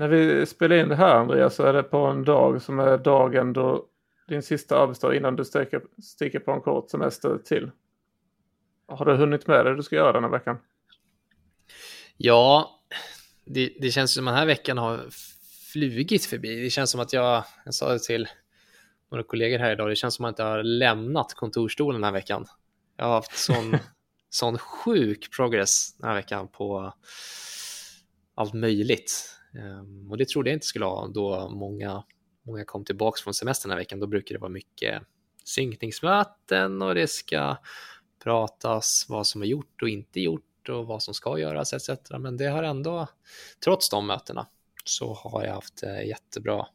När vi spelar in det här Andreas så är det på en dag som är dagen då din sista arbetsdag innan du sticker, sticker på en kort semester till. Har du hunnit med det du ska göra den här veckan? Ja, det, det känns som den här veckan har flugit förbi. Det känns som att jag, jag sa det till några kollegor här idag, det känns som att jag har lämnat kontorstolen den här veckan. Jag har haft sån, sån sjuk progress den här veckan på allt möjligt. Ehm, och det trodde jag inte skulle ha då många, många kom tillbaka från semestern den här veckan. Då brukar det vara mycket synkningsmöten och det ska pratas vad som är gjort och inte gjort och vad som ska göras etc. Men det har ändå, trots de mötena, så har jag haft eh, jättebra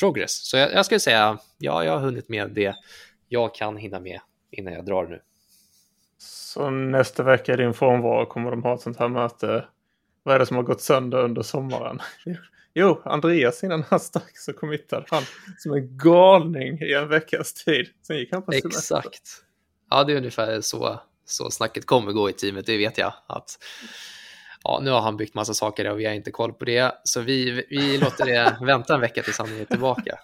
progress. Så jag, jag skulle säga, ja, jag har hunnit med det jag kan hinna med innan jag drar nu. Så nästa vecka i din frånvaro kommer de ha ett sånt här möte. Vad är det som har gått sönder under sommaren? Jo, Andreas innan han stack så committade han som en galning i en veckas tid. Sen gick han på semester. Exakt. Ja, det är ungefär så, så snacket kommer gå i teamet, det vet jag. Att ja, nu har han byggt massa saker och vi har inte koll på det. Så vi, vi låter det vänta en vecka tills han är tillbaka.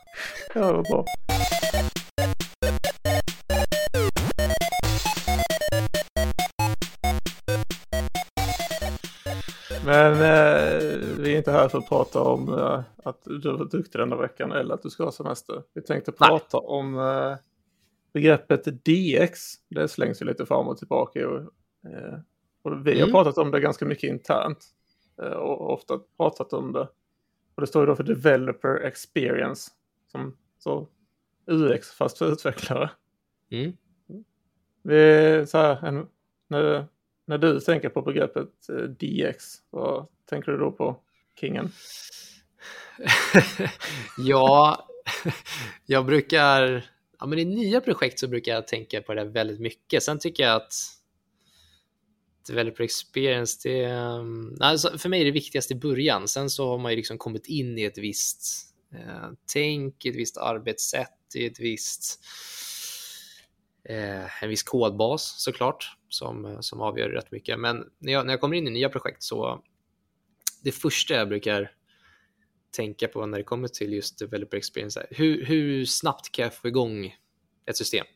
Ja, var bra. Men eh, vi är inte här för att prata om eh, att du var duktig denna veckan eller att du ska ha semester. Vi tänkte prata Nej. om eh, begreppet DX. Det slängs ju lite fram och tillbaka. Och, eh, och vi har mm. pratat om det ganska mycket internt. Eh, och ofta pratat om det. Och det står ju då för Developer Experience. Som så UX fast för utvecklare. Mm. Vi, så här, en, när, när du tänker på begreppet eh, DX, vad tänker du då på kingen? ja, jag brukar, ja men i nya projekt så brukar jag tänka på det väldigt mycket. Sen tycker jag att developer experience, det, um, alltså för mig är det viktigast i början. Sen så har man ju liksom kommit in i ett visst eh, tänk, ett visst arbetssätt, i ett visst eh, en viss kodbas såklart som, som avgör rätt mycket. Men när jag, när jag kommer in i nya projekt så det första jag brukar tänka på när det kommer till just developer experience är hur, hur snabbt kan jag få igång ett system?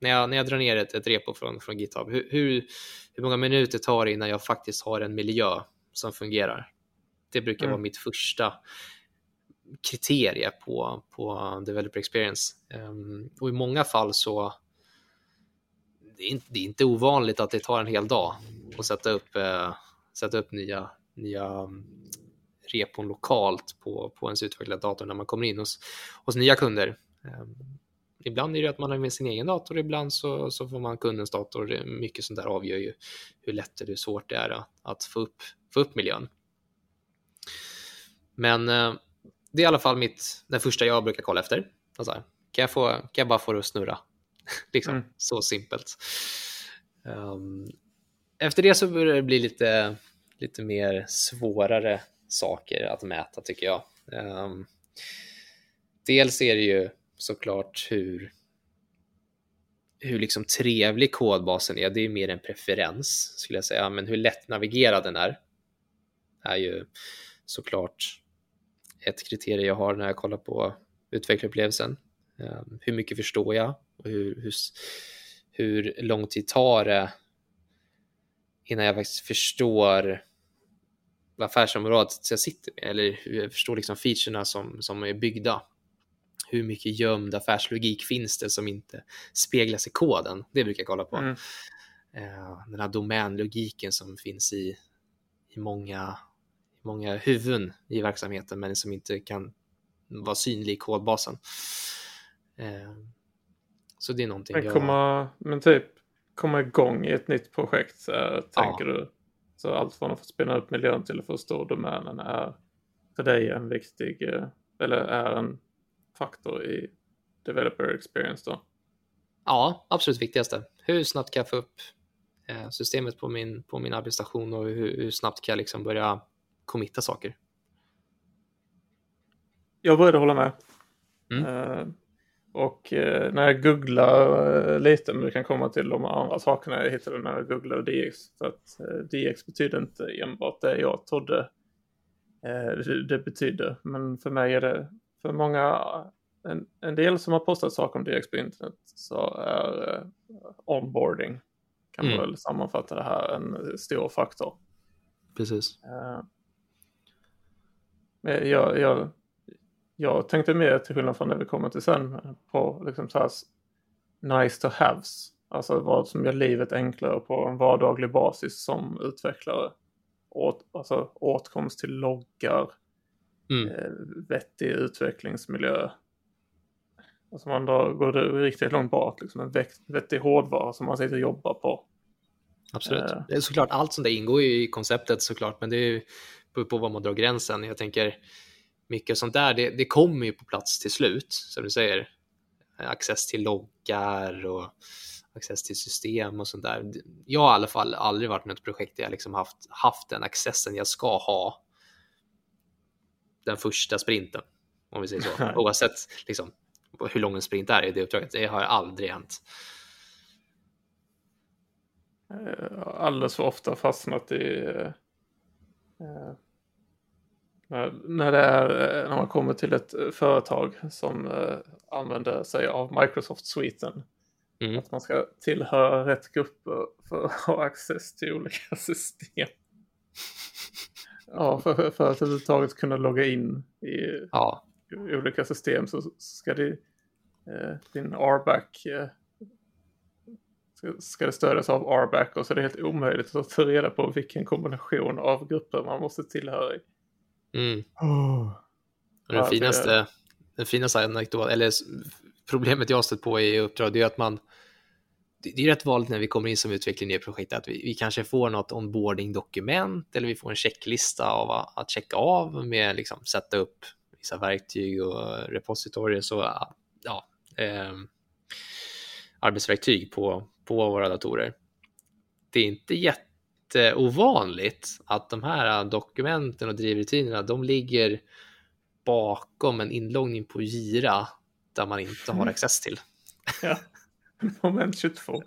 när jag, när jag drar ner ett, ett repo från, från GitHub, hur, hur, hur många minuter tar det innan jag faktiskt har en miljö som fungerar? Det brukar mm. vara mitt första kriterie på, på developer experience. Um, och i många fall så det är, inte, det är inte ovanligt att det tar en hel dag att sätta upp, eh, sätta upp nya, nya mm, repon lokalt på, på ens utvecklade dator när man kommer in hos, hos nya kunder. Eh, ibland är det att man har med sin egen dator, ibland så, så får man kundens dator. Mycket sånt där avgör ju hur lätt eller hur svårt det är att få upp, få upp miljön. Men eh, det är i alla fall mitt, den första jag brukar kolla efter. Alltså, kan, jag få, kan jag bara få det att snurra? liksom, mm. så simpelt. Um, efter det så börjar det bli lite, lite mer svårare saker att mäta tycker jag. Um, dels är det ju såklart hur hur liksom trevlig kodbasen är, det är mer en preferens skulle jag säga, men hur lätt navigerad den är är ju såklart ett kriterium jag har när jag kollar på utvecklarupplevelsen. Ehm, hur mycket förstår jag och hur, hur, hur lång tid tar det innan jag faktiskt förstår vad affärsområdet jag sitter med eller hur jag förstår liksom featurerna som, som är byggda hur mycket gömd affärslogik finns det som inte speglas i koden? Det brukar jag kolla på. Mm. Eh, den här domänlogiken som finns i, i många, många huvuden i verksamheten men som inte kan vara synlig i kodbasen. Eh, så det är någonting men komma, jag... Men typ komma igång i ett nytt projekt, så tänker ja. du? Så allt från att få spinna upp miljön till att förstå domänen är för dig en viktig, eh, eller är en faktor i developer experience då? Ja, absolut viktigaste. Hur snabbt kan jag få upp eh, systemet på min, på min arbetsstation och hur, hur snabbt kan jag liksom börja committa saker? Jag började hålla med. Mm. Och uh, när jag googlar uh, lite, men vi kan komma till de andra sakerna jag hittade när jag googlade DX. För att DX betyder inte enbart det jag trodde eh, det, det betyder. Men för mig är det, för många, en, en del som har postat saker om DX på internet så är eh, onboarding, kan man Mm. väl sammanfatta det här, en stor faktor. Precis. Eh, jag, jag, jag tänkte mer till skillnad från det vi kommer till sen på liksom så här nice to haves. Alltså vad som gör livet enklare på en vardaglig basis som utvecklare. Åt, alltså åtkomst till loggar, Mm. eh, vettig utvecklingsmiljö. Alltså man drar, går det riktigt långt bak, liksom en vett- vettig hårdvara som man sitter och jobbar på. Absolut. Eh. Det är såklart, allt som det ingår ju i konceptet såklart, men det är ju på, på vad man drar gränsen. Jag tänker mycket sånt där, det, det kommer ju på plats till slut, som du säger. Access till loggar och access till system och sånt där. Jag har i alla fall aldrig varit ett projekt där jag liksom haft, haft den accessen jag ska ha den första sprinten, om vi säger så. Oavsett liksom, hur lång en sprint är i det uppdraget, det har aldrig hänt. eh, alldeles för ofta fastnat i eh, när, när, det är, eh, när man kommer till ett eh, företag som eh, använder sig av Microsoft-suiten. Mm. Att man ska tillhöra rätt grupper för att ha access till olika system. Ja, för, för att överhuvudtaget kunna logga in i Ja, olika system så ska det, eh, din RBAC eh, ska, ska det stödjas av RBAC och så är det helt omöjligt att ta reda på vilken kombination av grupper man måste tillhöra i. mm. Oh. Den Ja, finaste, den finaste anekdoten, eller problemet jag har stött på i uppdrag, det är att man det är rätt vanligt när vi kommer in som utvecklare i ett projekt att vi, vi kanske får något onboarding-dokument eller vi får en checklista av att checka av med liksom sätta upp vissa verktyg och repositorier och ja, eh, arbetsverktyg på, på våra datorer. Det är inte jätteovanligt att de här dokumenten och drivrutinerna, de ligger bakom en inloggning på Gira där man inte har access till. Ja. Moment 22.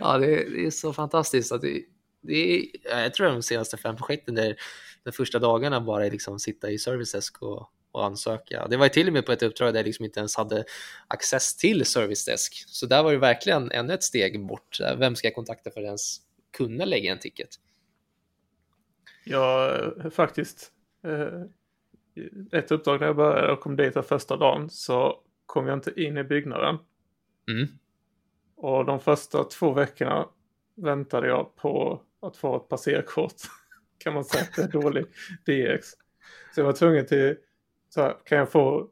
Ja, det är, det är så fantastiskt. Att det, det är, jag tror de senaste fem projekten där de första dagarna bara liksom sitta i Service Desk och, och ansöka. Det var ju till och med på ett uppdrag där jag liksom inte ens hade access till Service Desk. Så där var det verkligen ännu ett steg bort. Vem ska jag kontakta för ens kunna lägga en ticket? Eh, faktiskt, eh, ett uppdrag när jag började och kom dit första dagen så kom jag inte in i byggnaden. Mm. Och de första två veckorna väntade jag på att få ett passerkort. kan man säga att det är dålig DX. Så jag var tvungen till, så här, kan jag få,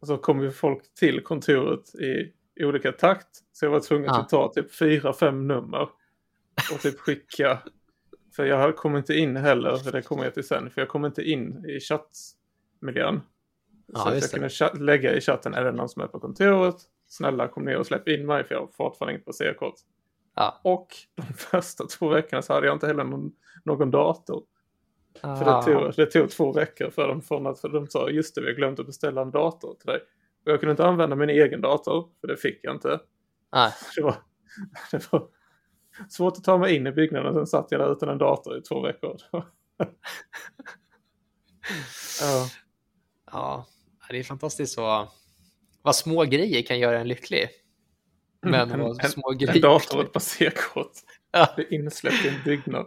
och så kommer folk till kontoret i, i olika takt. Så jag var tvungen Ja. att ta typ fyra, fem nummer och typ skicka. För jag kom inte in heller, för det kommer jag till sen, för jag kom inte in i chattmiljön. Ja, så att jag kunde lägga i chatten, är det någon som är på kontoret? Snälla kom ner och släpp in mig för jag har fortfarande inget passerkort. Ja. Och de första två veckorna så hade jag inte heller någon, någon dator. För Ah. det tog, det tog två veckor för dem från att för de sa just det, vi har glömt att beställa en dator till dig. Och jag kunde inte använda min egen dator, för det fick jag inte. Nej. Det var, det var svårt att ta mig in i byggnaden, sen satt jag där utan en dator i två veckor. ja. Ja, det är fantastiskt vad, vad små grejer kan göra en lycklig. Men en, vad en, små en grejer... dator och ett passerkort. Ja. Insläppt i en byggnad.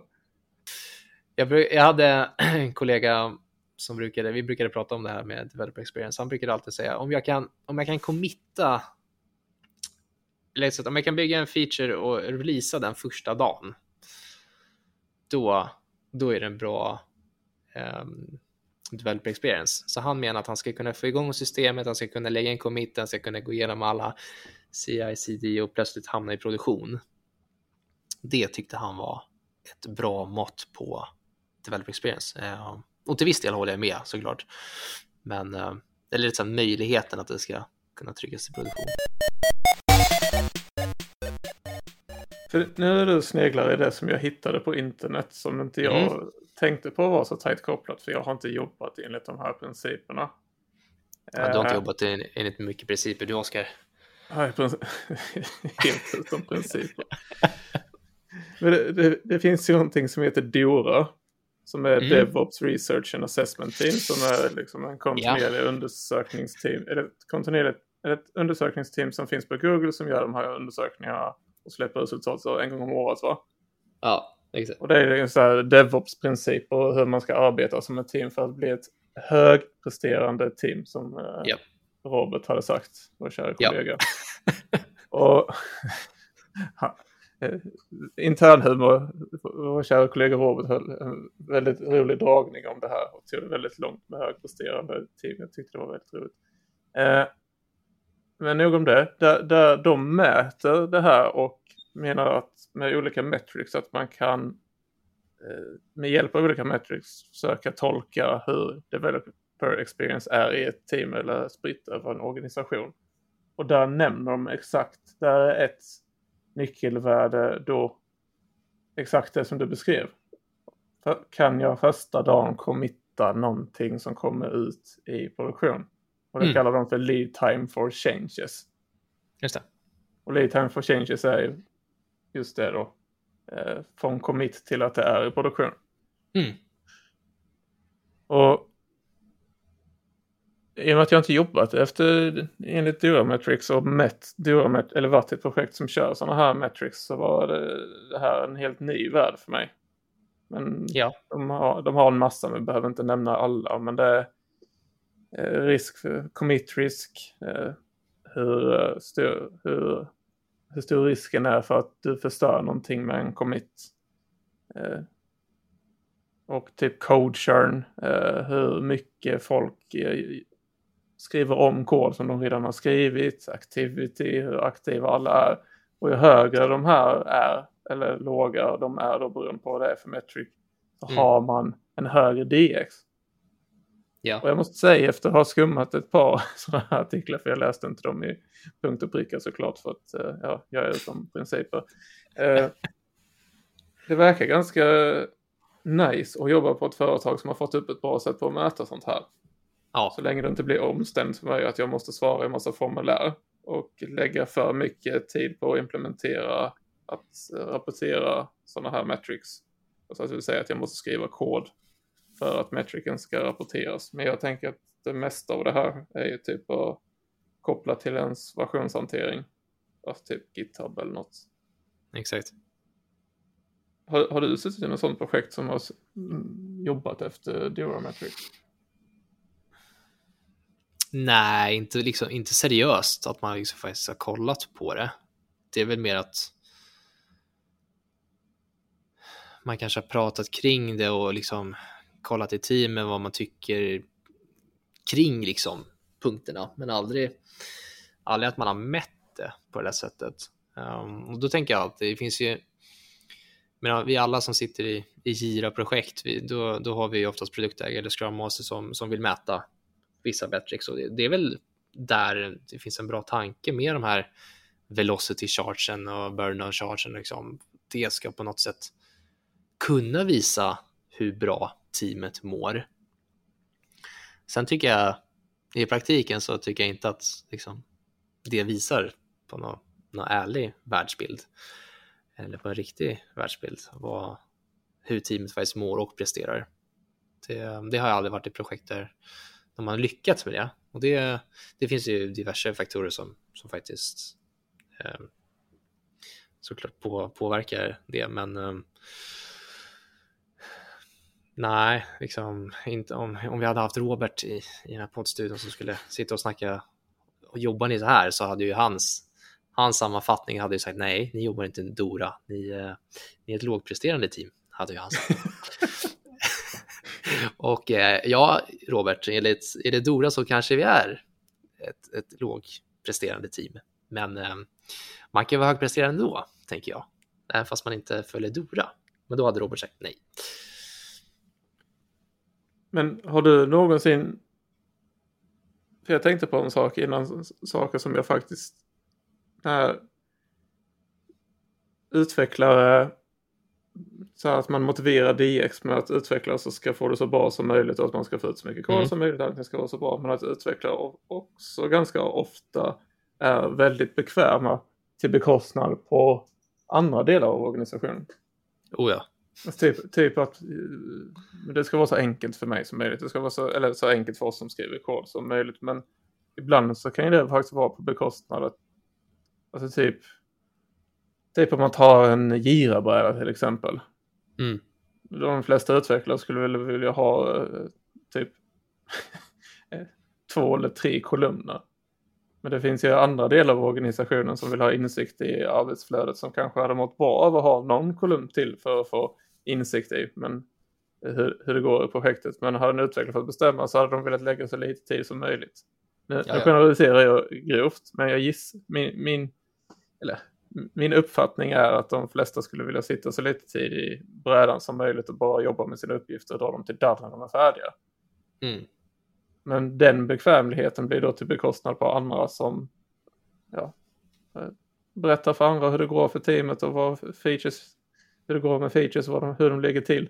Jag, jag hade en kollega som brukade, vi brukade prata om det här med developer experience. Han brukade alltid säga om jag kan, om jag kan committa, liksom att om jag kan bygga en feature och releasa den första dagen, då, då är det en bra um, developer experience. Så han menar att han ska kunna få igång systemet, han ska kunna lägga en commit, han ska kunna gå igenom alla CI, CD och plötsligt hamna i produktion. Det tyckte han var ett bra mått på developer experience. Ehm, och till viss del håller jag med såklart. Men ehm, eller det möjligheten att det ska kunna tryggas i produktion. För nu är du sneglar i det som jag hittade på internet som inte jag Mm. tänkte på var så tajt kopplat för jag har inte jobbat enligt de här principerna. Ja, du har inte Eh, jobbat en- enligt mycket principer du Oskar. Helt utom principer. Men det, det, det finns ju någonting som heter DORA. som är mm. DevOps Research and Assessment Team som är liksom en kontinuerlig ja. undersökningsteam. Det, kontinuerligt, ett undersökningsteam som finns på Google som gör de här undersökningarna och släpper resultat så en gång om året va? Ja, exakt. Och det är en sån här DevOps-princip och hur man ska arbeta som ett team för att bli ett högpresterande team som. Eh, Robert hade sagt, vår kära kollega. Ja. och eh, internhumor, vår kära kollega Robert höll en väldigt rolig dragning om det här och tog det väldigt långt med högpresterande team. Jag tyckte det var väldigt roligt. Eh, men nog om det. Där, där de mäter det här och menar att med olika metrics att man kan eh, med hjälp av olika metrics försöka tolka hur developer experience är i ett team eller spritt över en organisation. Och där nämner de exakt, där är ett nyckelvärde då exakt det som du beskrev. Kan jag första dagen committa någonting som kommer ut i produktion? Och det mm. kallar de för lead time for changes. Just det. Och lead time for changes är just det då. Eh, från commit till att det är i produktion. Mm. Och i och med att jag inte jobbat efter enligt Durametrics och mätt Duramet eller varit ett projekt som kör sådana här metrics så var det, det här en helt ny värld för mig. Men ja. de, har, de har en massa, men behöver inte nämna alla. Men det är risk för commit risk, eh, hur, eh, stor, hur, hur stor risken är för att du förstör någonting med en commit. Eh, och typ code churn, eh, hur mycket folk eh, skriver om kod som de redan har skrivit, activity, hur aktiva alla är. Och ju högre de här är, eller låga de är då beroende på vad det är för metric, så mm. har man en högre DX. Ja. Och jag måste säga efter att ha skummat ett par sådana här artiklar, för jag läste inte dem i punkt och pricka såklart för att eh, ja, jag är utom principer. Eh, det verkar ganska nice att jobba på ett företag som har fått upp ett bra sätt på att mäta sånt här. Ja. Så länge det inte blir omständigt för mig att jag måste svara i en massa formulär och lägga för mycket tid på att implementera, att rapportera sådana här metrics. Alltså det vill säga att jag måste skriva kod för att metricen ska rapporteras. Men jag tänker att det mesta av det här är ju typ att koppla till ens versionshantering. Alltså typ GitHub eller något. Exakt. Har, har du suttit i något sådant projekt som har jobbat efter Durametrics? Nej, inte, liksom, inte seriöst att man liksom faktiskt har kollat på det. Det är väl mer att man kanske har pratat kring det och liksom kollat i teamen vad man tycker kring liksom punkterna, men aldrig, aldrig att man har mätt det på det sättet. Um, och då tänker jag att det finns ju, men vi alla som sitter i, i Gira-projekt, då, då har vi oftast produktägare eller Scrum Master som, som vill mäta vissa metrics och det, det, är väl där det finns en bra tanke med de här velocity chargen och burnout chargen. Liksom. Det ska på något sätt kunna visa hur bra teamet mår. Sen tycker jag i praktiken så tycker jag inte att liksom, det visar på någon, någon ärlig världsbild eller på en riktig världsbild vad, hur teamet faktiskt mår och presterar. Det, det har jag aldrig varit i projekt där de har lyckats med det. Och det, det finns ju diverse faktorer som, som faktiskt eh, såklart på, påverkar det, men eh, Nej, liksom inte om, om vi hade haft Robert i, i den här poddstudion som skulle sitta och snacka och jobba ni så här så hade ju hans, hans sammanfattning hade ju sagt nej, ni jobbar inte Dora, ni, eh, ni är ett lågpresterande team, hade ju han sagt. och eh, ja, Robert, enligt, det Dora så kanske vi är ett, ett lågpresterande team, men eh, man kan vara högpresterande ändå, tänker jag, även fast man inte följer Dora. Men då hade Robert sagt nej. Men har du någonsin... För jag tänkte på en sak innan, saker som jag faktiskt... När utvecklare... Så att man motiverar DX med att utvecklare ska få det så bra som möjligt och att man ska få ut så mycket kod mm. som möjligt. Att det ska vara så bra. Men att utvecklare också ganska ofta är väldigt bekväma till bekostnad på andra delar av organisationen. Oh ja. Typ, typ att det ska vara så enkelt för mig som möjligt. Det ska vara så, eller så enkelt för oss som skriver kod som möjligt. Men ibland så kan ju det faktiskt vara på bekostnad. Att, alltså typ, typ om man tar en girabräda till exempel. Mm. De flesta utvecklare skulle väl vilja ha eh, typ två eller tre kolumner. Men det finns ju andra delar av organisationen som vill ha insikt i arbetsflödet som kanske hade mått bra av att ha någon kolumn till för att få insikt i men hur, hur det går i projektet. Men hade en utvecklare fått bestämma så hade de velat lägga så lite tid som möjligt. Nu, nu generaliserar jag grovt, men jag gissar, min, min, eller, min uppfattning är att de flesta skulle vilja sitta så lite tid i brädan som möjligt och bara jobba med sina uppgifter och dra dem till dörren när de är färdiga. Mm. Men den bekvämligheten blir då till bekostnad på andra som ja, eh, berättar för andra hur det går för teamet och vad features, hur det går med features och de, hur de ligger till.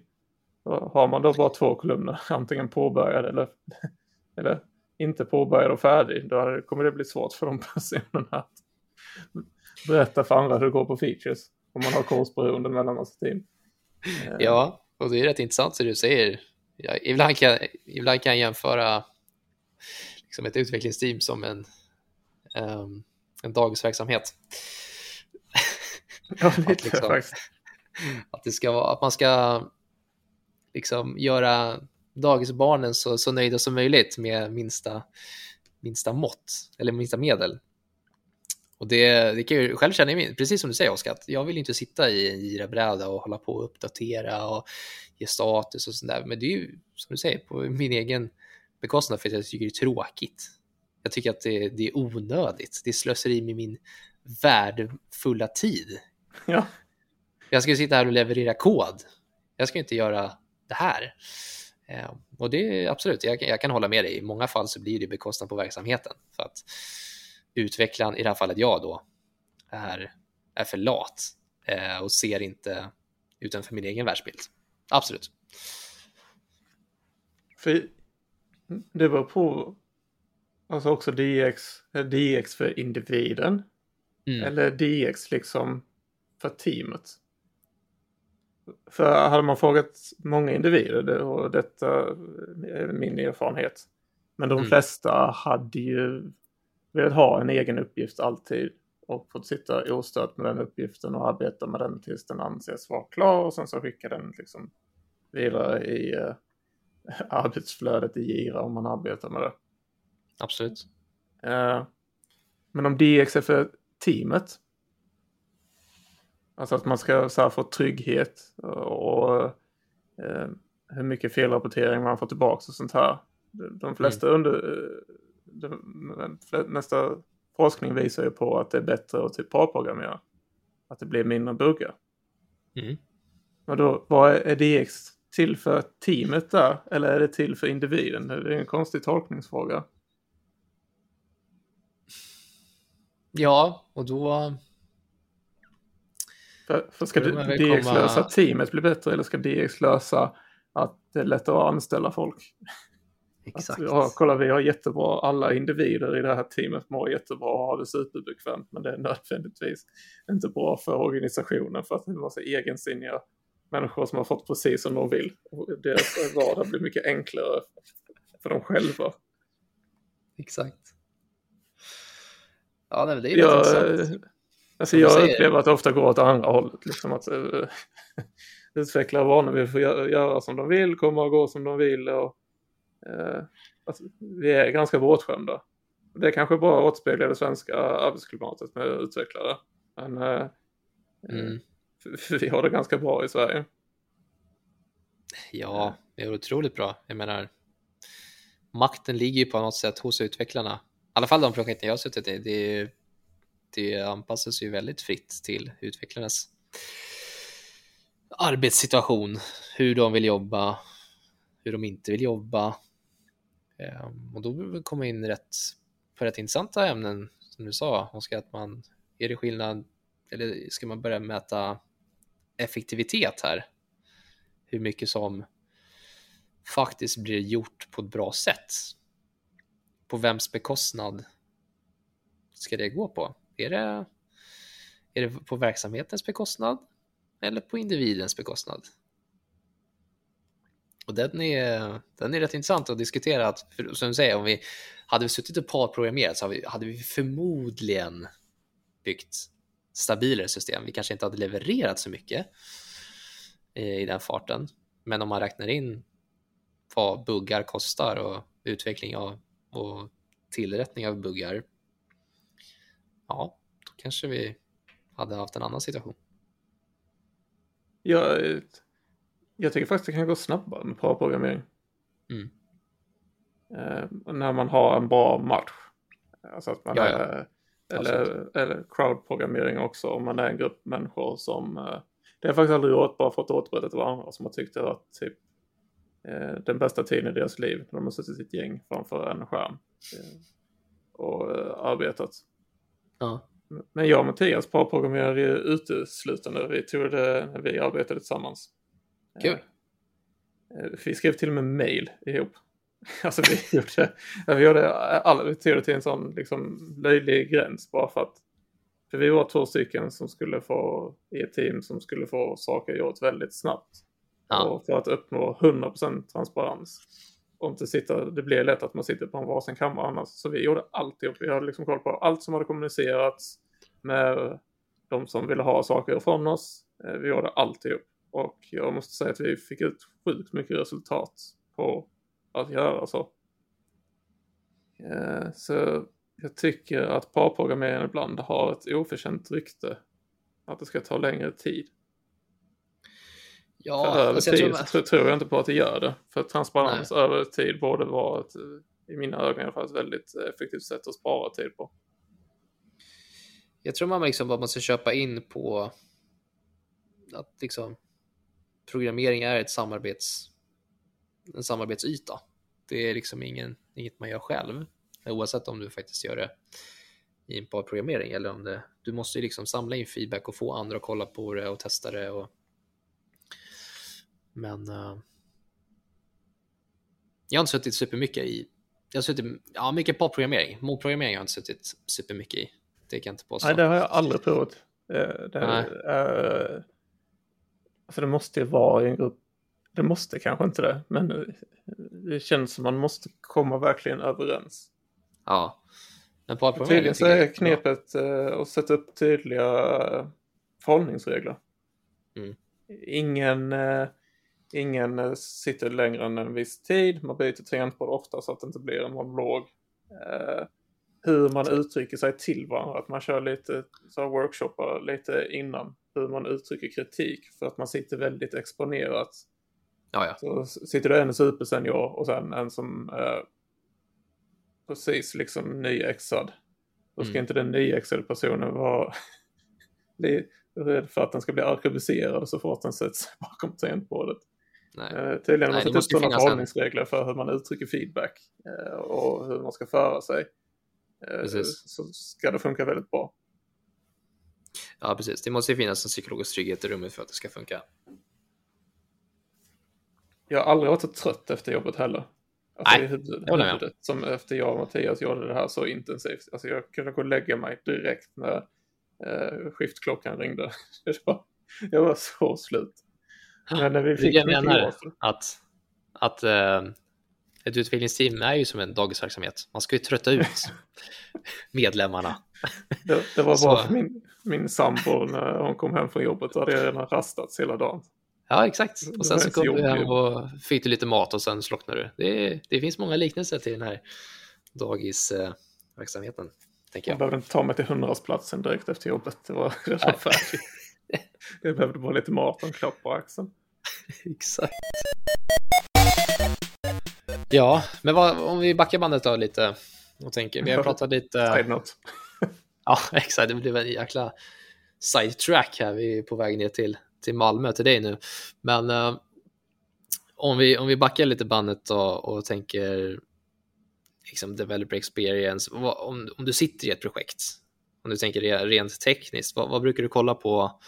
Och har man då bara två kolumner, antingen påbörjad eller, eller inte påbörjad och färdig, då kommer det bli svårt för de personerna att berätta för andra hur det går på features. Om man har kursberoende mellan massa team. Ja, och det är rätt intressant som du säger. Ja, ibland, kan, ibland kan jag jämföra liksom ett utvecklingsteam som en, um, en dagisverksamhet. Ja, lite liksom, faktiskt. Att, det ska vara, att man ska liksom göra dagisbarnen så, så nöjda som möjligt med minsta, minsta mått eller minsta medel. Och det, det kan jag själv känna, precis som du säger Oskar, att jag vill inte sitta i en girabräda och hålla på och uppdatera och ge status och sånt Men det är ju, som du säger, på min egen bekostnad för att jag tycker det är tråkigt. Jag tycker att det, det är onödigt. Det är slöseri med min värdefulla tid. Ja. Jag ska sitta här och leverera kod. Jag ska inte göra det här. Eh, och det är absolut, jag, jag, kan hålla med dig. I många fall så blir det bekostnad på verksamheten. För att utvecklaren, i det här fallet jag då, är, är för lat eh, och ser inte utanför min egen världsbild. Absolut. För det var på, alltså också DX, DX för individen. Mm. Eller DX liksom för teamet. För hade man frågat många individer, och detta är min erfarenhet, men de mm. flesta hade ju velat ha en egen uppgift alltid och fått sitta ostört med den uppgiften och arbeta med den tills den anses vara klar och sen så skicka den liksom vidare i uh, arbetsflödet i Gira om man arbetar med det. Absolut. Uh, men om DX är för teamet, alltså att man ska så här, få trygghet och uh, hur mycket felrapportering man får tillbaka och sånt här. De flesta mm. under, de mesta forskning visar ju på att det är bättre att typ parprogrammera. Att det blir mindre buggar. Mm. Men då, vad är DX till för teamet där? Eller är det till för individen? Det är en konstig tolkningsfråga. Ja, och då... För, för ska DX komma... lösa teamet bli bättre eller ska DX lösa att det är lättare att anställa folk? Exakt. Att, ja, kolla vi har jättebra, alla individer i det här teamet mår jättebra och har det superbekvämt men det är nödvändigtvis inte bra för organisationen för att det är en massa egensinniga människor som har fått precis som de vill. Och deras vardag blir mycket enklare för dem själva. Exakt. Ja, nej, det är jag, intressant. Alltså jag upplever att det ofta går åt andra hållet. Liksom att uh, utveckla vanor vi får göra, göra som de vill, komma och gå som de vill. Och, uh, alltså, vi är ganska bortskämda. Det kanske bara återspeglar det svenska arbetsklimatet med utvecklare. Men uh, mm. vi har det ganska bra i Sverige. Ja, det är otroligt bra. Jag menar, makten ligger ju på något sätt hos utvecklarna. I alla fall de projekten jag har suttit i. Det, det anpassas ju väldigt fritt till utvecklarnas arbetssituation, hur de vill jobba, hur de inte vill jobba. Ehm, och då vill vi komma in rätt på rätt intressanta ämnen som du sa, Oskar, att man, är det skillnad, eller ska man börja mäta effektivitet här. Hur mycket som faktiskt blir gjort på ett bra sätt. På vems bekostnad ska det gå på? Är det, är det på verksamhetens bekostnad eller på individens bekostnad? Och den är, den är rätt intressant att diskutera. Att, för, som du säger, om vi hade vi suttit och parprogrammerat så hade vi, hade vi förmodligen byggt stabilare system. Vi kanske inte hade levererat så mycket eh, i den farten. Men om man räknar in vad buggar kostar och utveckling av och tillrättning av buggar. Ja, då kanske vi hade haft en annan situation. Ja, jag tycker faktiskt det kan gå snabbare med parprogrammering. Mm. Eh, när man har en bra match. Alltså att man Ja, är, eller, eller crowdprogrammering också om man är en grupp människor som eh, det har faktiskt aldrig gjort bara för att återberätta till varandra som har tyckt att typ eh, den bästa tiden i deras liv när de har suttit i ett gäng framför en skärm eh, och eh, arbetat. Ja. Men jag och Mattias parprogrammerade uteslutande. Vi tog det när vi arbetade tillsammans. Kul. Eh, Vi skrev till och med mail ihop. Alltså vi gjorde, vi gjorde alla, vi tog det till en sån liksom löjlig gräns bara för att för vi var två stycken som skulle få i ett team som skulle få saker gjort väldigt snabbt. Ja. Och för att uppnå 100% transparens. Och inte sitta, det blir lätt att man sitter på en varsin kammare annars. Så vi gjorde alltihop. Vi hade liksom koll på allt som hade kommunicerats med de som ville ha saker från oss. Eh, vi gjorde alltihop. Och jag måste säga att vi fick ut sjukt mycket resultat på att göra så. Eh, så jag tycker att parprogrammering ibland har ett oförtjänt rykte. Att det ska ta längre tid. Ja, För över alltså jag tid tror, tror, jag inte på att det gör det. För transparens över tid borde vara ett, i mina ögon i alla fall, ett väldigt effektivt sätt att spara tid på. jag tror man liksom bara måste köpa in på att liksom programmering är ett samarbets, en samarbetsyta. Det är liksom ingen, inget man gör själv, oavsett om du faktiskt gör det i en parprogrammering eller om det, du måste ju liksom samla in feedback och få andra att kolla på det och testa det och men eh, jag har inte suttit supermycket i jag har suttit, ja mycket parprogrammering, motprogrammering har jag inte suttit supermycket i. Det kan jag inte påstå. Nej, det har jag aldrig provat. Eh, Det, Nej. eh, alltså det måste ju vara i en grupp. Det måste kanske inte det, men det känns som man måste komma verkligen överens. Ja. Men Tydligen så är knepet eh, att sätta upp tydliga förhållningsregler. Mm. Ingen, eh, ingen eh, sitter längre än en viss tid. Man byter tangentbord ofta så att det inte blir en monolog. Eh, hur man uttrycker sig till varandra. Att man kör lite så här workshoppar lite innan. Hur man uttrycker kritik för att man sitter väldigt exponerat. Ja, ja. Så sitter det en supersenior och sen en som är precis liksom nyexad. Då ska Mm. inte den nyexade personen vara rädd för att den ska bli arkebuserad så fort den sätts bakom tangentbordet. Nej. Eh, tydligen har man satt upp sådana förhållningsregler för hur man uttrycker feedback eh, och hur man ska föra sig. Eh, Precis. Så ska det funka väldigt bra. ja, precis. Det måste ju finnas en psykologisk trygghet i rummet för att det ska funka. Jag har aldrig varit så trött efter jobbet heller. Alltså Nej, huvudet, huvudet, som efter jag och Mattias gjorde det här så intensivt. Alltså jag kunde gå och lägga mig direkt när eh, skiftklockan ringde. Jag var så slut. Men när vi fick jag menar. Att, att eh, ett utvecklingsteam är ju som en dagisverksamhet. Man ska ju trötta ut medlemmarna. Det, det var bra för min, min sambo när hon kom hem från jobbet. Då hade jag redan rastats hela dagen. Ja, exakt. Och sen så kom du hem och fick du lite mat och sen slocknade du. Det, det finns många liknelser till den här dagisverksamheten, tänker Jag jag. behövde inte ta mig till hundrastplatsen direkt efter jobbet. Det var redan färdigt. Jag behövde bara lite mat och en klapp på axeln. Exakt. Ja, men vad, om vi backar bandet då lite och tänker, vi har pratat lite... Side note. Ja, exakt. Det blev en jäkla sidetrack här. Vi är på väg ner till, till Malmö, till dig nu. Men eh, om, vi, om vi backar lite bandet då och tänker liksom developer experience. Om, om du sitter i ett projekt, om du tänker rent tekniskt, vad, vad brukar du kolla på?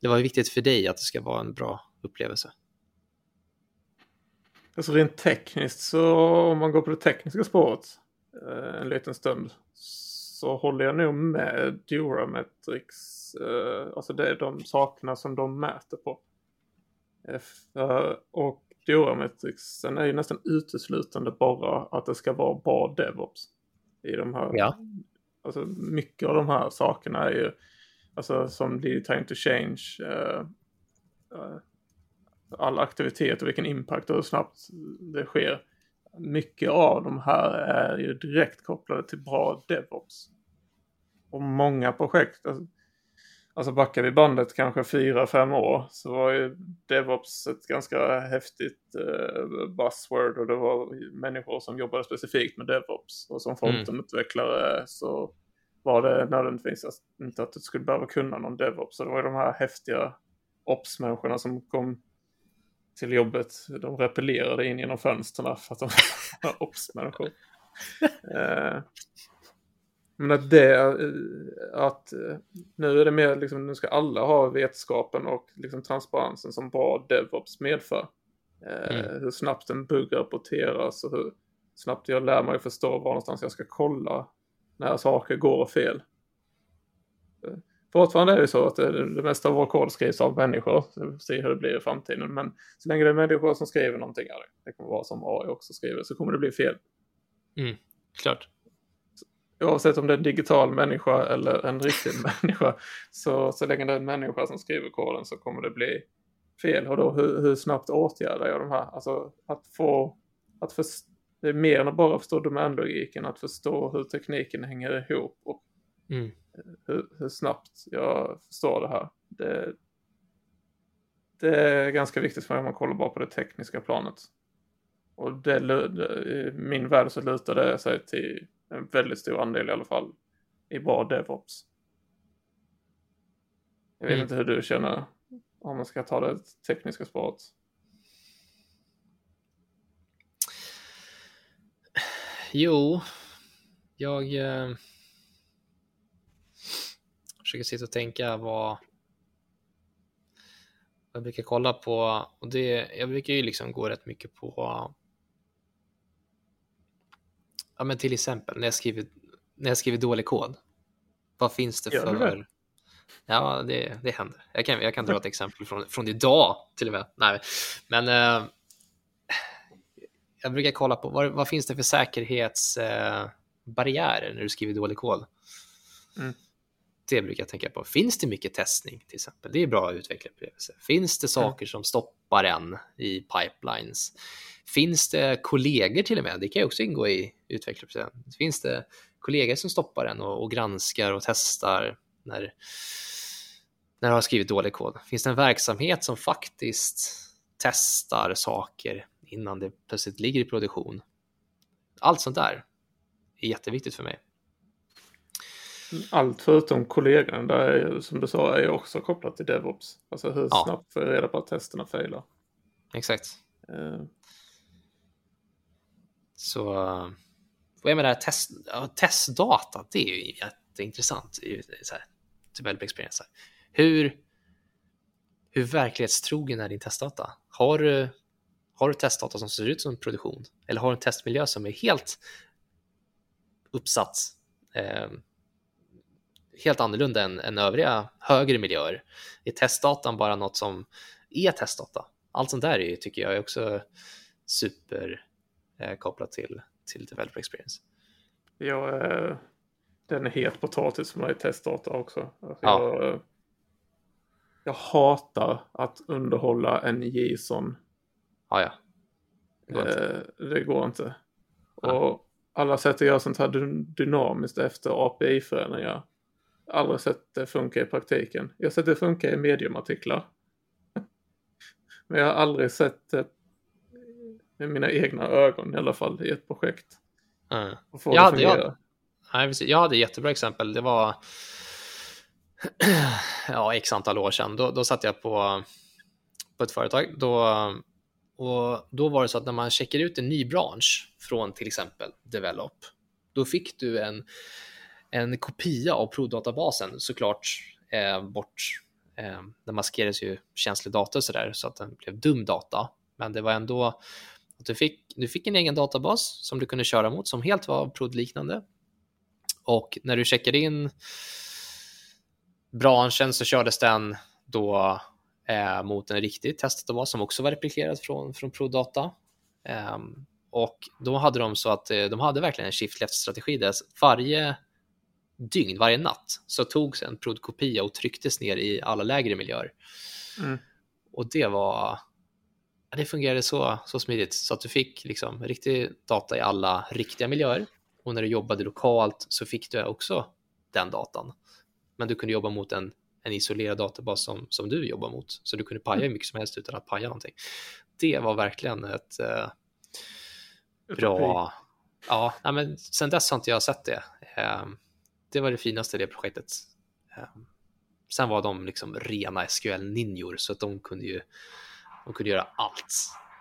Det var viktigt för dig att det ska vara en bra upplevelse. Alltså rent tekniskt så om man går på det tekniska spåret eh, en liten stund så håller jag nog med Durametrics. Eh, alltså det är de sakerna som de mäter på. Eh, och Duometrics, den är ju nästan uteslutande bara att det ska vara bra DevOps. I de här, ja alltså mycket av de här sakerna är ju, alltså som lead time to change, uh, uh, all aktivitet och vilken impact och hur snabbt det sker. Mycket av de här är ju direkt kopplade till bra DevOps. Och många projekt, alltså, alltså backar vi bandet kanske fyra, fem år så var ju DevOps ett ganska häftigt uh, buzzword och det var människor som jobbade specifikt med DevOps och som frontenutvecklare mm. så var det nödvändigtvis inte att du skulle behöva kunna någon DevOps. Så det var ju de här häftiga ops-människorna som kom till jobbet. De repellerade in genom fönstren för att de var ops-människor. uh, men att det, eh, att eh, nu är det mer liksom, nu ska alla ha vetskapen och liksom transparensen som bra DevOps medför. Eh, mm. Hur snabbt en bugg rapporteras och hur snabbt jag lär mig förstå var någonstans jag ska kolla när saker går fel. Fortfarande är det så att det, det mesta av vår kod skrivs av människor. Så vi får se hur det blir i framtiden. Men så länge det är människor som skriver någonting, det kommer vara som AI också skriver, så kommer det bli fel. Mm, klart oavsett om det är en digital människa eller en riktig människa, så, så länge det är en människa som skriver koden så kommer det bli fel. Och då hur, hur snabbt åtgärdar jag de här? Alltså att få, att för, det är mer än att bara förstå domänlogiken, att förstå hur tekniken hänger ihop och mm. hur, hur, snabbt jag förstår det här. Det, det är ganska viktigt för mig om man kollar bara på det tekniska planet. Och det, i min värld så lutar det sig till en väldigt stor andel i alla fall i bra DevOps. Jag vet mm. inte hur du känner om man ska ta det tekniska spåret. Jo, jag eh, försöker sitta och tänka vad jag brukar kolla på och det, jag brukar ju liksom gå rätt mycket på ja, men till exempel när jag skriver, när jag skriver dålig kod. Vad finns det för... Det? Ja, det, det händer. Jag kan, jag kan dra ett exempel från, från idag till och med. Nej, men eh, jag brukar kolla på vad, vad finns det för säkerhetsbarriärer eh, när du skriver dålig kod. Mm. Det brukar jag tänka på. Finns det mycket testning till exempel? Det är bra utvecklarupplevelse. Finns det saker som stoppar en i pipelines? Finns det kollegor till och med? Det kan ju också ingå i utvecklarprocessen. Finns det kollegor som stoppar en och, och granskar och testar när, när du har skrivit dålig kod? Finns det en verksamhet som faktiskt testar saker innan det plötsligt ligger i produktion? Allt sånt där är jätteviktigt för mig. Allt förutom kollegan, där är, som du sa, är också kopplat till DevOps. Alltså hur ja. snabbt får jag reda på att testerna failar. Exakt. Uh, så och jag menar, test, testdata, det är ju jätteintressant i så här, develop experience. Hur, hur verklighetstrogen är din testdata? Har du, har du testdata som ser ut som produktion? Eller har du en testmiljö som är helt uppsatt eh, helt annorlunda än, än övriga högre miljöer? Är testdatan bara något som är testdata? Allt sånt där är, tycker jag är också super eh, kopplat till, till developer experience. Ja, eh, den är het potatis för mig, testdata också. Alltså ja. jag, eh, jag hatar att underhålla en JSON. Ja, ja. Det går inte. Eh, det går inte. Ja. Och alla sätt att göra sånt här dynamiskt efter API-förändringar. Aldrig sett det funka i praktiken. Jag har sett det funka i mediumartiklar. Men jag har aldrig sett det med mina egna ögon i alla fall i ett projekt. Mm. Jag, hade, jag, nej, jag hade jättebra exempel. Det var ja, x antal år sedan. Då, då satt jag på, på ett företag. Då, och då var det så att när man checkar ut en ny bransch från till exempel Develop, då fick du en, en kopia av provdatabasen såklart eh, bort. Eh, den maskerades ju känslig data och sådär så att den blev dum data. Men det var ändå du fick, du fick en egen databas som du kunde köra mot som helt var prodliknande. Och när du checkade in branschen så kördes den då eh, mot en riktig testdatabas som också var replikerad från, från Prodata. Eh, och då hade de så att eh, de hade verkligen en shift left-strategi där varje dygn, varje natt, så togs en prodkopia och trycktes ner i alla lägre miljöer. Mm. Och det var, det fungerade så, så smidigt så att du fick liksom riktig data i alla riktiga miljöer. Och när du jobbade lokalt så fick du också den datan. Men du kunde jobba mot en, en isolerad databas som, som du jobbar mot. Så du kunde paja hur mycket som helst utan att paja någonting. Det var verkligen ett eh, bra... Ja, nej, men sen dess har inte jag sett det. Eh, det var det finaste i det projektet. Eh, sen var de liksom rena SQL-ninjor så att de kunde ju de kunde göra allt.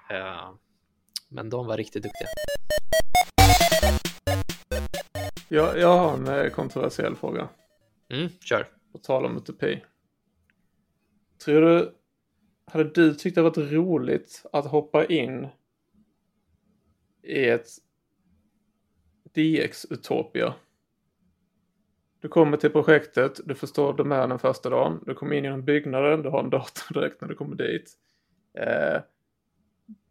Eh, men de var riktigt duktiga. Jag, jag har en eh, kontroversiell fråga. Mm, kör. På tal om utopi. Tror du, hade du tyckt det varit roligt att hoppa in i ett DX-utopia? Du kommer till projektet, du förstår domänen första dagen, du kommer in genom byggnaden, du har en dator direkt när du kommer dit. Eh,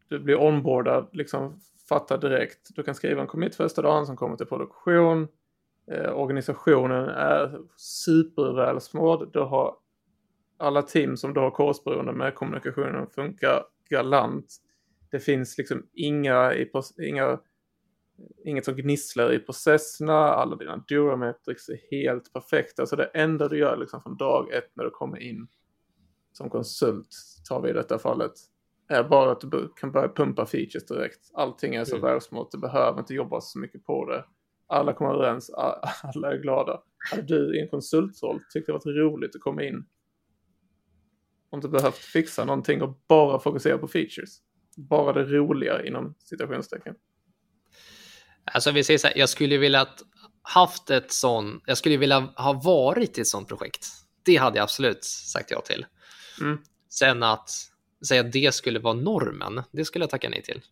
du blir onboardad, liksom fattar direkt. Du kan skriva en commit första dagen som kommer till produktion. Eh, organisationen är supervälsmord. Du har alla team som du har korsberoende med. Kommunikationen funkar galant. Det finns liksom inga, inga, inget som gnisslar i processerna. Alla dina Durametrics är helt perfekta. Så det enda du gör liksom från dag ett när du kommer in som konsult, tar vi i detta fallet, är bara att du kan börja pumpa features direkt. Allting är så mm. välsmått, du behöver inte jobba så mycket på det. Alla kommer överens, alla är glada. Hade du i en konsultroll tyckt det varit roligt att komma in och inte behövt fixa någonting och bara fokusera på features? Bara det roliga inom citationstecken. Alltså vi säger så här, jag skulle vilja haft ett sånt, jag skulle vilja ha varit i ett sånt projekt. Det hade jag absolut sagt ja till. Mm. Sen att säga att det skulle vara normen, det skulle jag tacka nej till.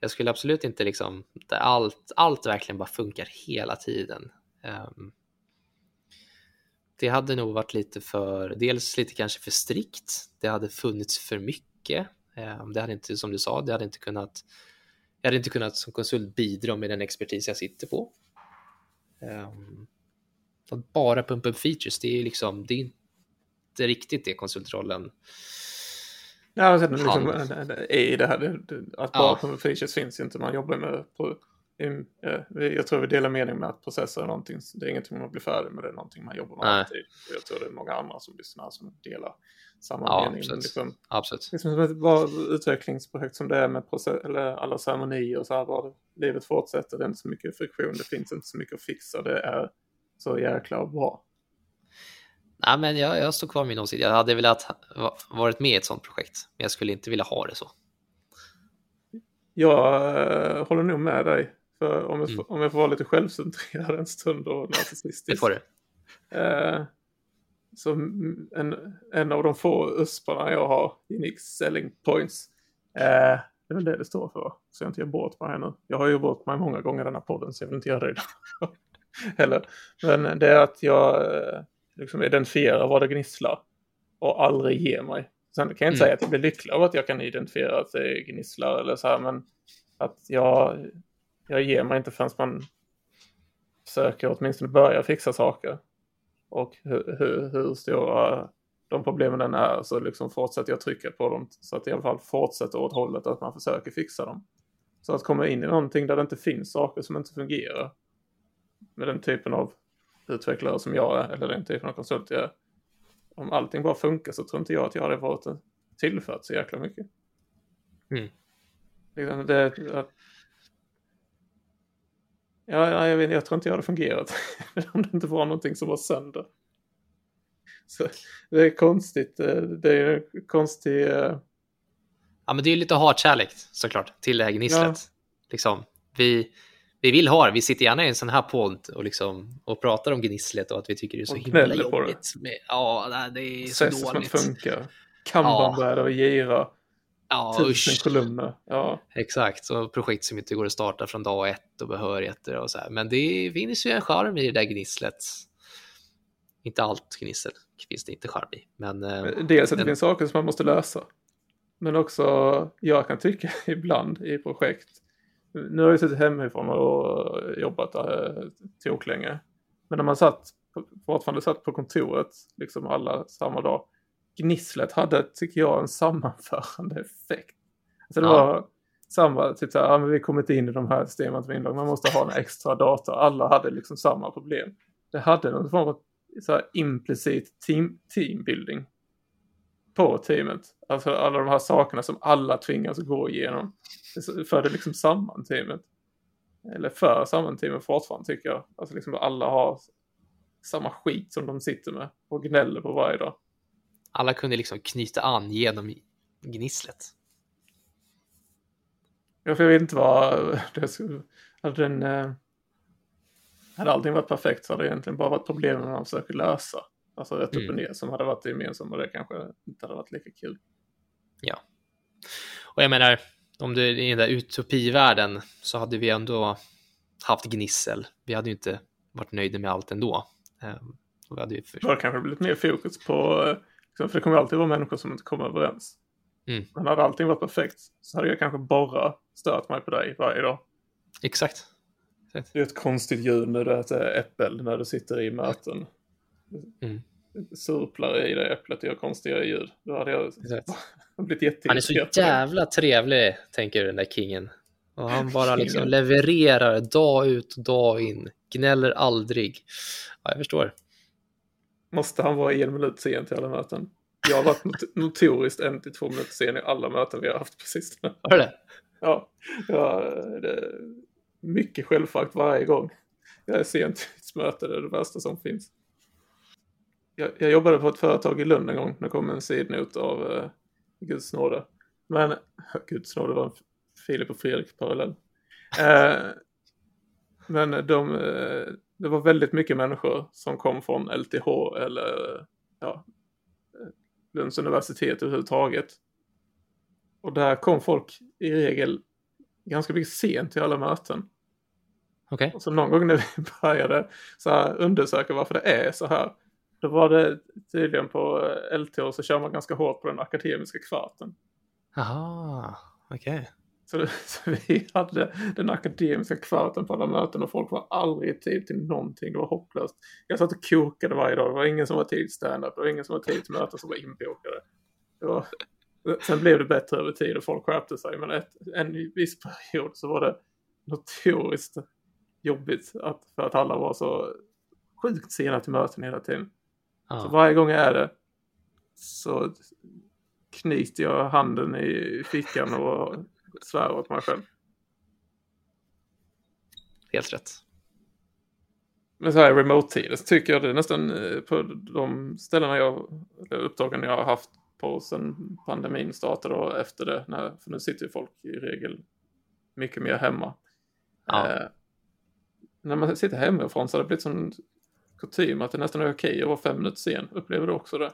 Jag skulle absolut inte liksom, allt, allt verkligen bara funkar hela tiden. Um, det hade nog varit lite för, dels lite kanske för strikt. Det hade funnits för mycket. Um, det hade inte, som du sa, det hade inte kunnat, jag hade inte kunnat som konsult bidra med den expertis jag sitter på. Um, att bara pumpa upp features, det är liksom, det är inte riktigt det konsultrollen Ja, liksom, i det här, att bara ja. features finns inte. Man jobbar med, på, jag tror vi delar mening med att processer är någonting, det är ingenting man blir färdig med, det är någonting man jobbar med Nej. alltid. Och jag tror det är många andra som lyssnar som delar samma ja, mening. Absolut. Liksom, absolut. Liksom som ett utvecklingsprojekt som det är med process, eller alla ceremonier och så här, bara livet fortsätter, det är inte så mycket friktion, det finns inte så mycket att fixa, det är så jäkla bra. Nej, men jag, jag står kvar med min åsikt. Jag hade velat varit med i ett sånt projekt, men jag skulle inte vilja ha det så. Jag äh, håller nog med dig. För om jag, mm. om jag får vara lite självcentrerad en stund och narcissistisk. Det får du. Äh, så en, en av de få usparna jag har, unique selling points, äh, det är väl det det står för. Så jag inte gör bort mig här nu. Jag har ju bort mig många gånger i den här podden så jag vill inte göra det idag. Heller. Men det är att jag liksom identifiera vad det gnisslar och aldrig ge mig. Sen kan jag inte mm. säga att jag blir lycklig av att jag kan identifiera att det gnisslar eller så här, men att jag, jag ger mig inte förrän man försöker åtminstone börja fixa saker. Och hur, hur, hur stora de problemen än är så liksom fortsätter jag trycka på dem så att det i alla fall fortsätter åt hållet att man försöker fixa dem. Så att komma in i någonting där det inte finns saker som inte fungerar med den typen av utvecklare som jag är, eller den typen av konsult jag är. Om allting bara funkar så tror inte jag att jag hade varit tillfört så jäkla mycket. Mm. Liksom det, att, ja, jag, vet, jag tror inte jag hade fungerat om det inte var någonting som var sönder. Så det är konstigt. Eh, det är en konstig... Eh, ja, men det är lite hatkärlek såklart till det här gnisslet. Ja. Liksom, vi, vi vill ha det. Vi sitter gärna i en sån här podd och, liksom, och pratar om gnisslet och att vi tycker det är så och himla jobbigt. Med, ja, det är så Process dåligt. som funkar. Kanbanbrädor och gira. Ja, Tusen usch. kolumner. Ja. Exakt, och projekt som inte går att starta från dag ett och behörigheter och så här. Men det finns ju en charm i det där gnisslet. Inte allt gnissel, finns det inte charm i. Men, eh, Dels att det finns saker som man måste lösa. Men också, jag kan tycka ibland i projekt, nu har jag suttit hemifrån och jobbat där tok länge. Men när man satt, fortfarande satt på kontoret, liksom alla samma dag, gnisslet hade, tycker jag, en sammanförande effekt. Alltså det ja. var samma, typ så här, ja, men vi kommit in i de här systemen med inlogg, man måste ha en extra data. Alla hade liksom samma problem. Det hade någon form av så här, implicit team, teambuilding på teamet. Alltså alla de här sakerna som alla tvingas gå igenom. Det förde liksom samman teamet. Eller för samman teamet fortfarande tycker jag. Alltså liksom alla har samma skit som de sitter med och gnäller på varje dag. Alla kunde liksom knyta an genom gnisslet. Ja, för jag vet inte vad det skulle... Hade, den, eh, hade allting varit perfekt så hade det egentligen bara varit problemen man försöker lösa. Alltså rätt mm. upp och mm. ner som hade varit gemensamma och det kanske inte hade varit lika kul. Ja. Och jag menar, om du är i den där utopivärlden så hade vi ändå haft gnissel. Vi hade ju inte varit nöjda med allt ändå. Ehm, vi hade ju för... Det kanske blivit mer fokus på, liksom, för det kommer alltid vara människor som inte kommer överens. Mm. Men hade allting varit perfekt så hade jag kanske bara stört mig på dig varje dag. Exakt. Exakt. Det är ett konstigt ljud när du äter äppel när du sitter i möten. Mm. Surplar i det äpplet och gör konstiga ljud. Då hade jag blivit jätteirriterad. Han är så jävla trevlig, tänker den där kingen. Och han bara liksom levererar dag ut och dag in. Gnäller aldrig. Ja, jag förstår. Måste han vara en minut sen till alla möten? Jag har varit not notoriskt en till två minuter sen i alla möten vi har haft på sistone. Har du det? Ja, ja det mycket självfakt varje gång. Jag är sent till ett möte, det är det värsta som finns. Jag, jag, jobbade på ett företag i Lund en gång, det kom en sidnot av uh, Guds nåde. Men, Guds nåde var en Filip och Fredrik-parallell. Uh, men de, uh, det var väldigt mycket människor som kom från LTH eller ja, Lunds universitet överhuvudtaget. Och där kom folk i regel ganska mycket sent till alla möten. Okay. Och så någon gång när vi började så här, undersöka varför det är så här. Då var det tydligen på LTH så kör man ganska hårt på den akademiska kvarten. Jaha, okej. Okay. Så, så, vi hade den akademiska kvarten på alla möten och folk var aldrig i tid till någonting. Det var hopplöst. Jag satt och kokade varje dag. Det var ingen som var tid stand-up. Det var ingen som var tid till möten som var inbokade. Var, sen blev det bättre över tid och folk skärpte sig. Men ett, en viss period så var det notoriskt jobbigt att, för att alla var så sjukt sena till möten hela tiden. Ah. Så varje gång jag är det så knyter jag handen i fickan och svär åt mig själv. Helt rätt. Men så här remote-tiden så tycker jag det är nästan eh, på de ställena jag, uppdragen jag har haft på sen pandemin startade och efter det, när, för nu sitter ju folk i regel mycket mer hemma. Ja. Eh, när man sitter hemifrån så har det blivit sån kutym att det nästan är okej att vara fem minuter sen. Upplever du också det?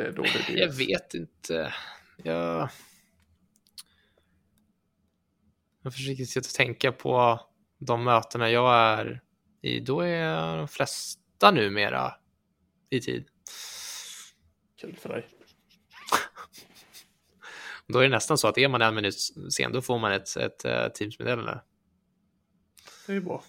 Det är då det Jag vet inte. Jag... Jag försöker sitta och tänka på de mötena jag är i. Då är de flesta numera i tid. Kul för dig. Då är det nästan så att är man en minut sen, då får man ett, ett, ett eh, Teams-meddelande. Det är bra.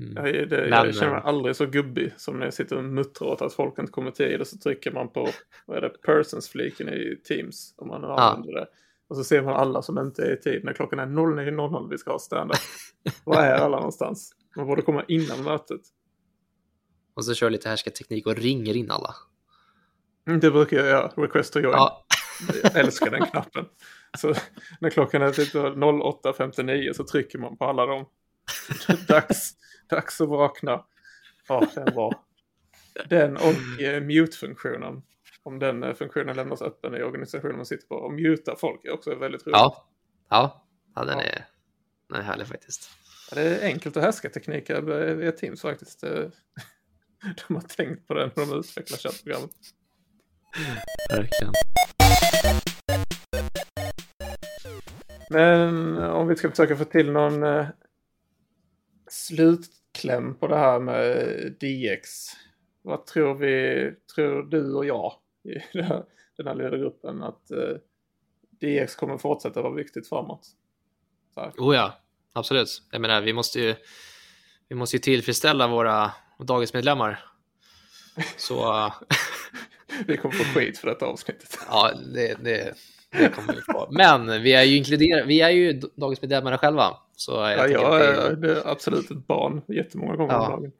Mm. Jag, det, Men, jag känner mig aldrig så gubbig som när jag sitter och muttrar åt att folk inte kommer tid och så trycker man på vad är det, persons-fliken i Teams om man nu ja. använder det. Och så ser man alla som inte är i tid när klockan är 09.00 vi ska ha stand-up. Var är alla någonstans? Man borde komma innan mötet. Och så kör lite härskarteknik och ringer in alla. Mm, det brukar jag göra, request to join. Ja. Jag älskar den knappen. Så när klockan är typ 08.59 så trycker man på alla dem. Dags, dags att vakna. Ja, den var. Den och eh, mute-funktionen. Om den eh, funktionen lämnas öppen i organisationen man sitter på. Och muta folk är också väldigt roligt. Ja, ja. ja den, Är, den är härlig faktiskt. Ja, det är enkelt att härska tekniker via Teams faktiskt. De har tänkt på det när de utvecklar chattprogrammet. Verkligen. Men om vi ska försöka få till någon eh, slutkläm kläm på det här med DX. Vad tror vi, tror du och jag i den här lilla gruppen att eh, DX kommer fortsätta vara viktigt framåt? Oh ja, absolut. Jag menar, vi måste ju, vi måste ju tillfredsställa våra dagismedlemmar. Så... vi kommer få skit för detta avsnittet. ja, det, det, det kommer vi få. Men vi är ju inkluderade, vi är ju dagismedlemmar själva. Så jag ja, jag är, det är absolut ett barn jättemånga gånger ja. om dagen.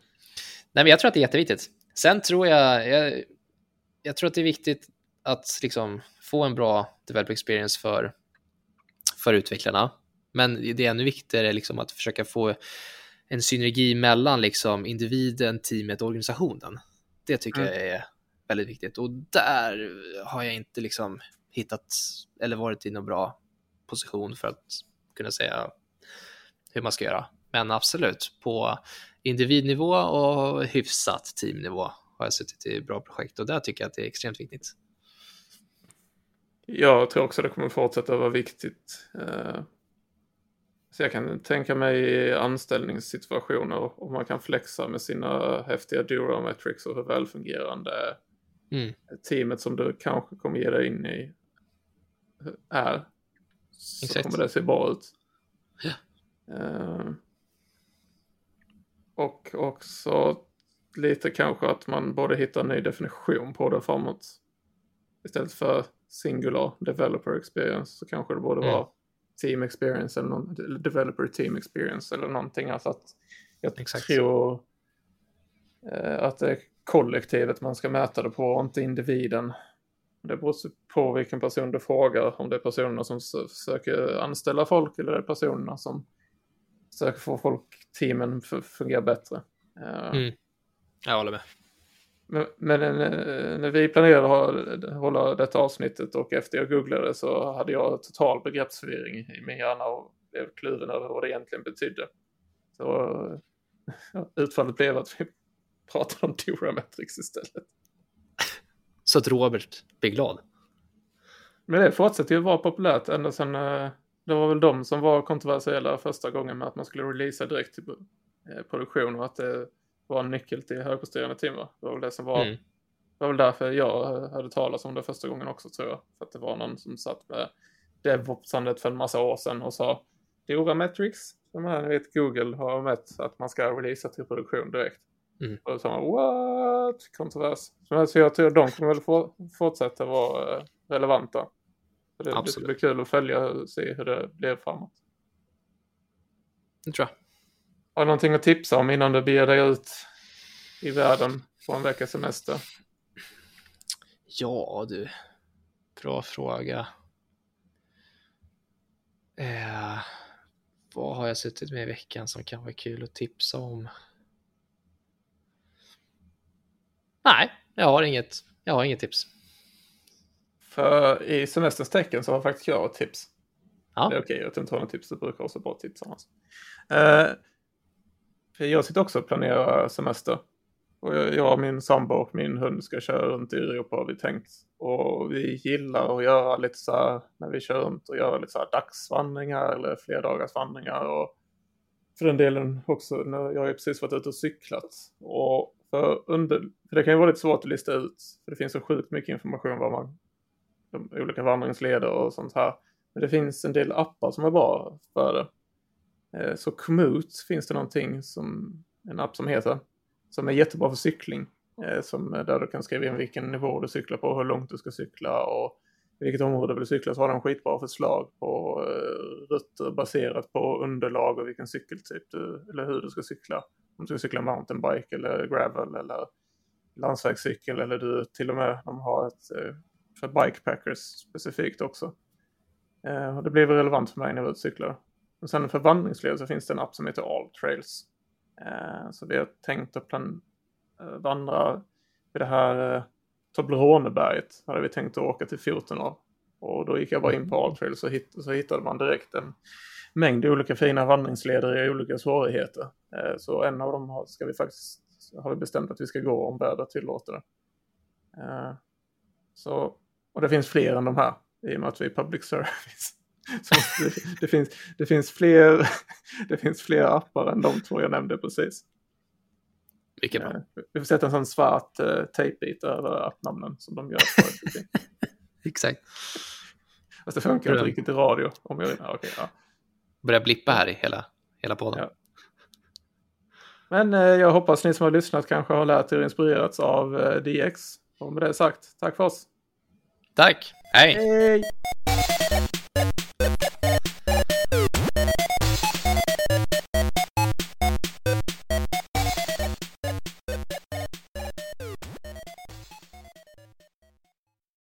Nej, men jag tror att det är jätteviktigt. Sen tror jag, jag, jag tror att det är viktigt att liksom få en bra developer experience för, för utvecklarna. Men det är ännu viktigare liksom att försöka få en synergi mellan liksom individen, teamet och organisationen. Det tycker mm. jag är väldigt viktigt och där har jag inte liksom hittat eller varit i någon bra position för att kunna säga hur man ska göra. Men absolut, på individnivå och hyfsat teamnivå har jag suttit i bra projekt och där tycker jag att det är extremt viktigt. Jag tror också det kommer fortsätta vara viktigt. Eh, så jag kan tänka mig i anställningssituationer om man kan flexa med sina häftiga Durometrics och hur välfungerande mm. teamet som du kanske kommer ge dig in i är. Så Exakt. kommer det se bra ut. Ja. Uh, och också lite kanske att man borde hitta en ny definition på det framåt. Istället för singular developer experience så kanske det borde mm. vara team experience eller någon, developer team experience eller någonting. Alltså att jag Exakt. tror eh, att det är kollektivet man ska mäta det på och inte individen. Det beror på vilken person du frågar, om det är personerna som försöker anställa folk eller det är personerna som försöker få folk, teamen fungera bättre. Eh, mm. Jag håller med. Men, men eh, när vi planerade att hålla detta avsnittet och efter jag googlade så hade jag total begreppsförvirring i min hjärna och blev kluven över vad det egentligen betydde. Så utfallet blev att vi pratade om Durametrics istället. Så att Robert blir glad? Men det fortsätter ju vara populärt ända sedan eh, det var väl de som var kontroversiella första gången med att man skulle releasa direkt till eh, produktion och att det var en nyckel till högpresterande va? Det var väl det som var, mm. det var väl därför jag hörde talas om det första gången också tror jag. För att det var någon som satt med DevOpsandet för en massa år sedan och sa Dora Metrics, som här vet Google har mätt att man ska releasa till produktion direkt. Mm. Och så sa man what? Kontrovers. Så jag tror de kommer väl fortsätta vara eh, det, det ska bli kul att följa och se hur det blir framåt. Det tror jag. Har du någonting att tipsa om innan du beger dig ut i världen på en veckas semester? Ja du, bra fråga. Eh, vad har jag suttit med i veckan som kan vara kul att tipsa om? Nej, jag har inget, jag har inget tips. För i semesterns tecken så har faktiskt jag ett tips. Ja. Det är okej att inte ha något tips, det brukar också bra tips annars. För jag sitter också och planerar semester. Och jag och min sambo och min hund ska köra runt i Europa har vi tänkt. Och vi gillar att göra lite så här när vi kör runt och göra lite så här dagsvandringar eller flerdagarsvandringar. Och för den delen också, när jag har precis varit ute och cyklat. Och för, under, för det kan ju vara lite svårt att lista ut, för det finns så sjukt mycket information vad man, olika vandringsleder och sånt här. Men det finns en del appar som är bra för det. Eh, så Komoot finns det någonting som, en app som heter, som är jättebra för cykling. Eh, som, där du kan skriva in vilken nivå du cyklar på, hur långt du ska cykla och vilket område du vill cykla. Så har de skitbra förslag på eh, rutter baserat på underlag och vilken cykeltyp du, eller hur du ska cykla. Om du ska cykla mountainbike eller gravel eller landsvägscykel eller du till och med de har ett för bikepackers specifikt också. Eh, och det blev relevant för mig när jag var ute och cyklade. Och sen för vandringsled så finns det en app som heter All Trails. Eh, så vi har tänkt att plan eh, vandra vid det här eh, Tobleroneberget. Hade vi tänkt att åka till 14 av. Och då gick jag bara in på All Trails och hitt så hittade man direkt en mängd olika fina vandringsleder i olika svårigheter. Eh, så en av dem ska vi faktiskt, har vi bestämt att vi ska gå om vädret tillåter det. Eh, så, och det finns fler än de här i och med att vi är public service. det, det, finns, det, finns fler, det finns fler appar än de två jag nämnde precis. Mycket bra. Vi får sätta en sån svart uh, tejpbit över appnamnen som de gör. Exakt. Fast det funkar inte riktigt i radio. Om jag, ja, okay, ja. Börjar blippa här i hela, hela podden. Ja. Men eh, jag hoppas ni som har lyssnat kanske har lärt er inspirerats av eh, DX. Och med det sagt, tack för oss. Tack. Hej. Hej.